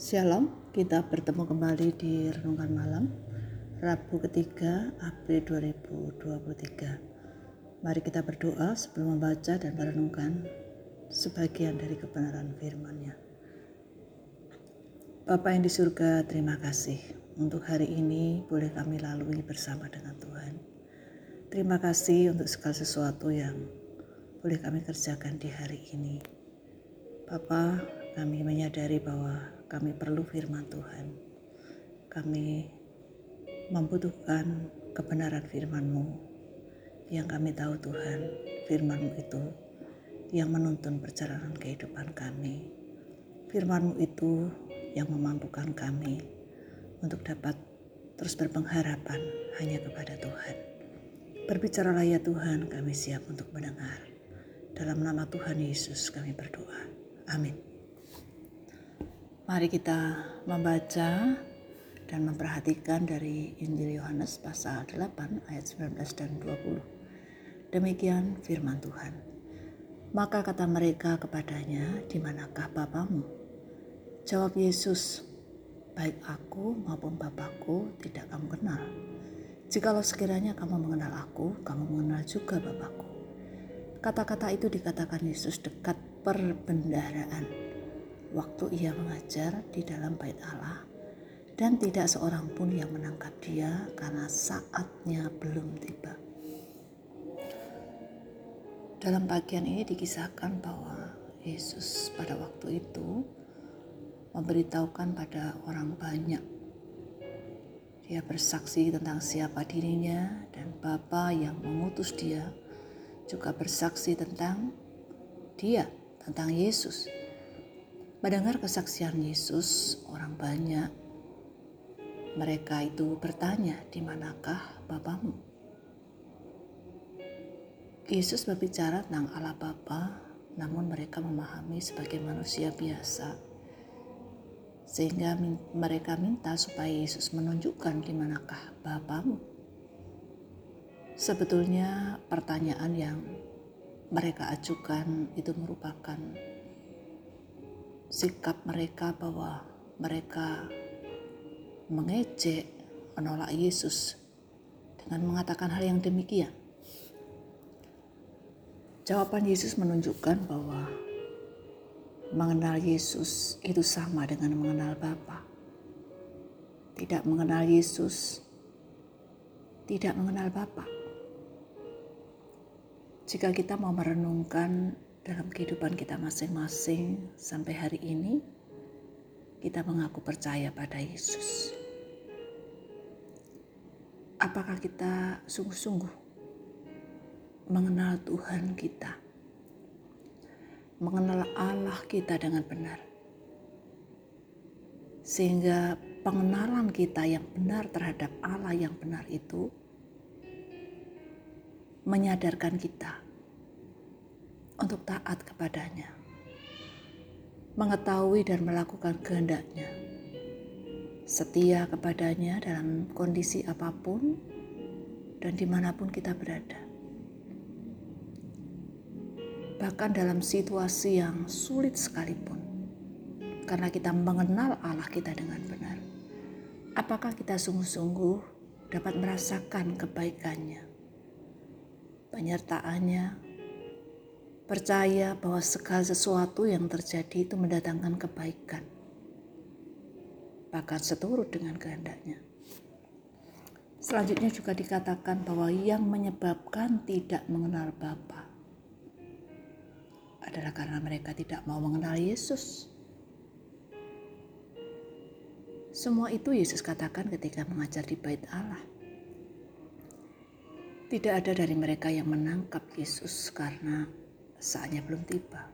Shalom, kita bertemu kembali di Renungan Malam Rabu ketiga April 2023 Mari kita berdoa sebelum membaca dan merenungkan sebagian dari kebenaran firman-Nya Bapa yang di surga, terima kasih untuk hari ini boleh kami lalui bersama dengan Tuhan. Terima kasih untuk segala sesuatu yang boleh kami kerjakan di hari ini. Bapak, kami menyadari bahwa kami perlu firman Tuhan. Kami membutuhkan kebenaran firman-Mu. Yang kami tahu Tuhan, firman-Mu itu yang menuntun perjalanan kehidupan kami. Firman-Mu itu yang memampukan kami untuk dapat terus berpengharapan hanya kepada Tuhan. Berbicaralah ya Tuhan, kami siap untuk mendengar. Dalam nama Tuhan Yesus kami berdoa. Amin. Mari kita membaca dan memperhatikan dari Injil Yohanes pasal 8 ayat 19 dan 20. Demikian firman Tuhan. Maka kata mereka kepadanya, di manakah Bapamu? Jawab Yesus, baik aku maupun Bapakku tidak kamu kenal. Jikalau sekiranya kamu mengenal aku, kamu mengenal juga Bapakku. Kata-kata itu dikatakan Yesus dekat perbendaharaan waktu ia mengajar di dalam bait Allah dan tidak seorang pun yang menangkap dia karena saatnya belum tiba. Dalam bagian ini dikisahkan bahwa Yesus pada waktu itu memberitahukan pada orang banyak. Dia bersaksi tentang siapa dirinya dan Bapa yang mengutus dia juga bersaksi tentang dia, tentang Yesus Mendengar kesaksian Yesus, orang banyak mereka itu bertanya, "Di manakah Bapamu?" Yesus berbicara tentang Allah Bapa, namun mereka memahami sebagai manusia biasa. Sehingga mereka minta supaya Yesus menunjukkan di manakah Bapamu. Sebetulnya pertanyaan yang mereka ajukan itu merupakan sikap mereka bahwa mereka mengejek, menolak Yesus dengan mengatakan hal yang demikian. Jawaban Yesus menunjukkan bahwa mengenal Yesus itu sama dengan mengenal Bapa. Tidak mengenal Yesus, tidak mengenal Bapa. Jika kita mau merenungkan dalam kehidupan kita masing-masing sampai hari ini, kita mengaku percaya pada Yesus. Apakah kita sungguh-sungguh mengenal Tuhan kita, mengenal Allah kita dengan benar, sehingga pengenalan kita yang benar terhadap Allah yang benar itu menyadarkan kita untuk taat kepadanya, mengetahui dan melakukan kehendaknya, setia kepadanya dalam kondisi apa pun dan di mana pun kita berada. Bahkan dalam situasi yang sulit sekalipun, karena kita mengenal Allah kita dengan benar. Apakah kita sungguh-sungguh dapat merasakan kebaikannya, penyertaannya, Percaya bahwa segala sesuatu yang terjadi itu mendatangkan kebaikan. Bahkan seturut dengan kehendaknya. Selanjutnya juga dikatakan bahwa yang menyebabkan tidak mengenal Bapa adalah karena mereka tidak mau mengenal Yesus. Semua itu Yesus katakan ketika mengajar di bait Allah. Tidak ada dari mereka yang menangkap Yesus karena saatnya belum tiba.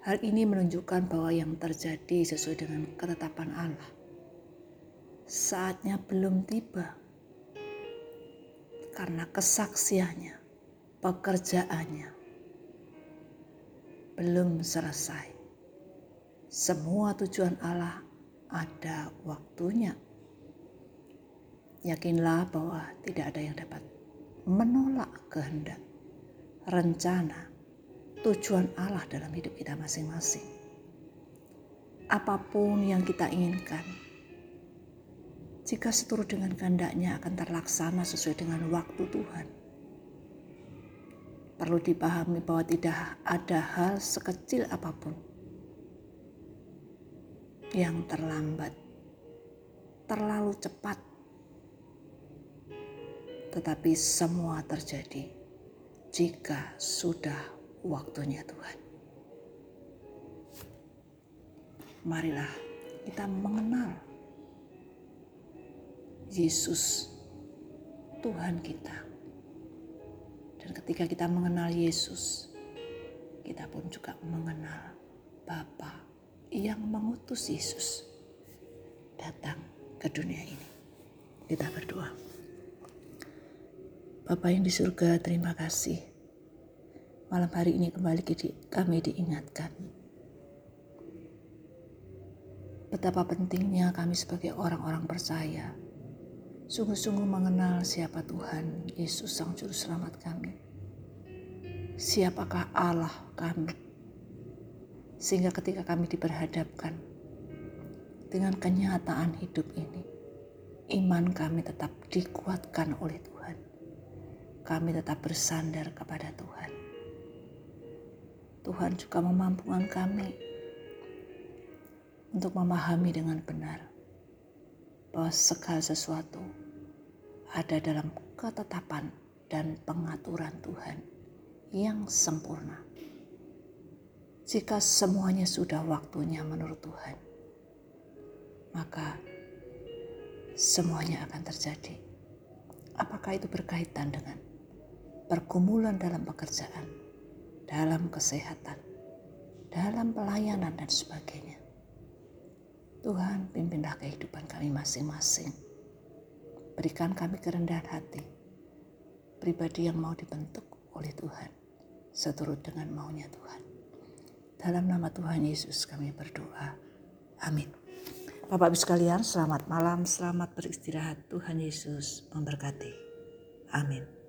Hal ini menunjukkan bahwa yang terjadi sesuai dengan ketetapan Allah. Saatnya belum tiba. Karena kesaksiannya, pekerjaannya belum selesai. Semua tujuan Allah ada waktunya. Yakinlah bahwa tidak ada yang dapat menolak kehendak, rencana, tujuan Allah dalam hidup kita masing-masing. apa pun yang kita inginkan. Jika seturut dengan kehendaknya akan terlaksana sesuai dengan waktu Tuhan. Perlu dipahami bahwa tidak ada hal sekecil apa pun yang terlambat, terlalu cepat, tetapi semua terjadi jika sudah waktunya Tuhan. Marilah kita mengenal Yesus Tuhan kita. Dan ketika kita mengenal Yesus, kita pun juga mengenal Bapa yang mengutus Yesus datang ke dunia ini. Kita berdoa. Bapa yang di surga, terima kasih malam hari ini kembali kami diingatkan betapa pentingnya kami sebagai orang-orang percaya sungguh-sungguh mengenal siapa Tuhan Yesus Sang Juru Selamat kami. Siapakah Allah kami? Sehingga ketika kami diperhadapkan dengan kenyataan hidup ini, iman kami tetap dikuatkan oleh Tuhan. Kami tetap bersandar kepada Tuhan. Tuhan juga memampukan kami untuk memahami dengan benar bahwa segala sesuatu ada dalam ketetapan dan pengaturan Tuhan yang sempurna. Jika semuanya sudah waktunya menurut Tuhan, maka semuanya akan terjadi. Apakah itu berkaitan dengan pergumulan dalam pekerjaan, dalam kesehatan, dalam pelayanan dan sebagainya. Tuhan pimpinlah kehidupan kami masing-masing. Berikan kami kerendahan hati, pribadi yang mau dibentuk oleh Tuhan, seturut dengan maunya Tuhan. Dalam nama Tuhan Yesus kami berdoa. Amin. Bapak Ibu sekalian, selamat malam, selamat beristirahat. Tuhan Yesus memberkati. Amin.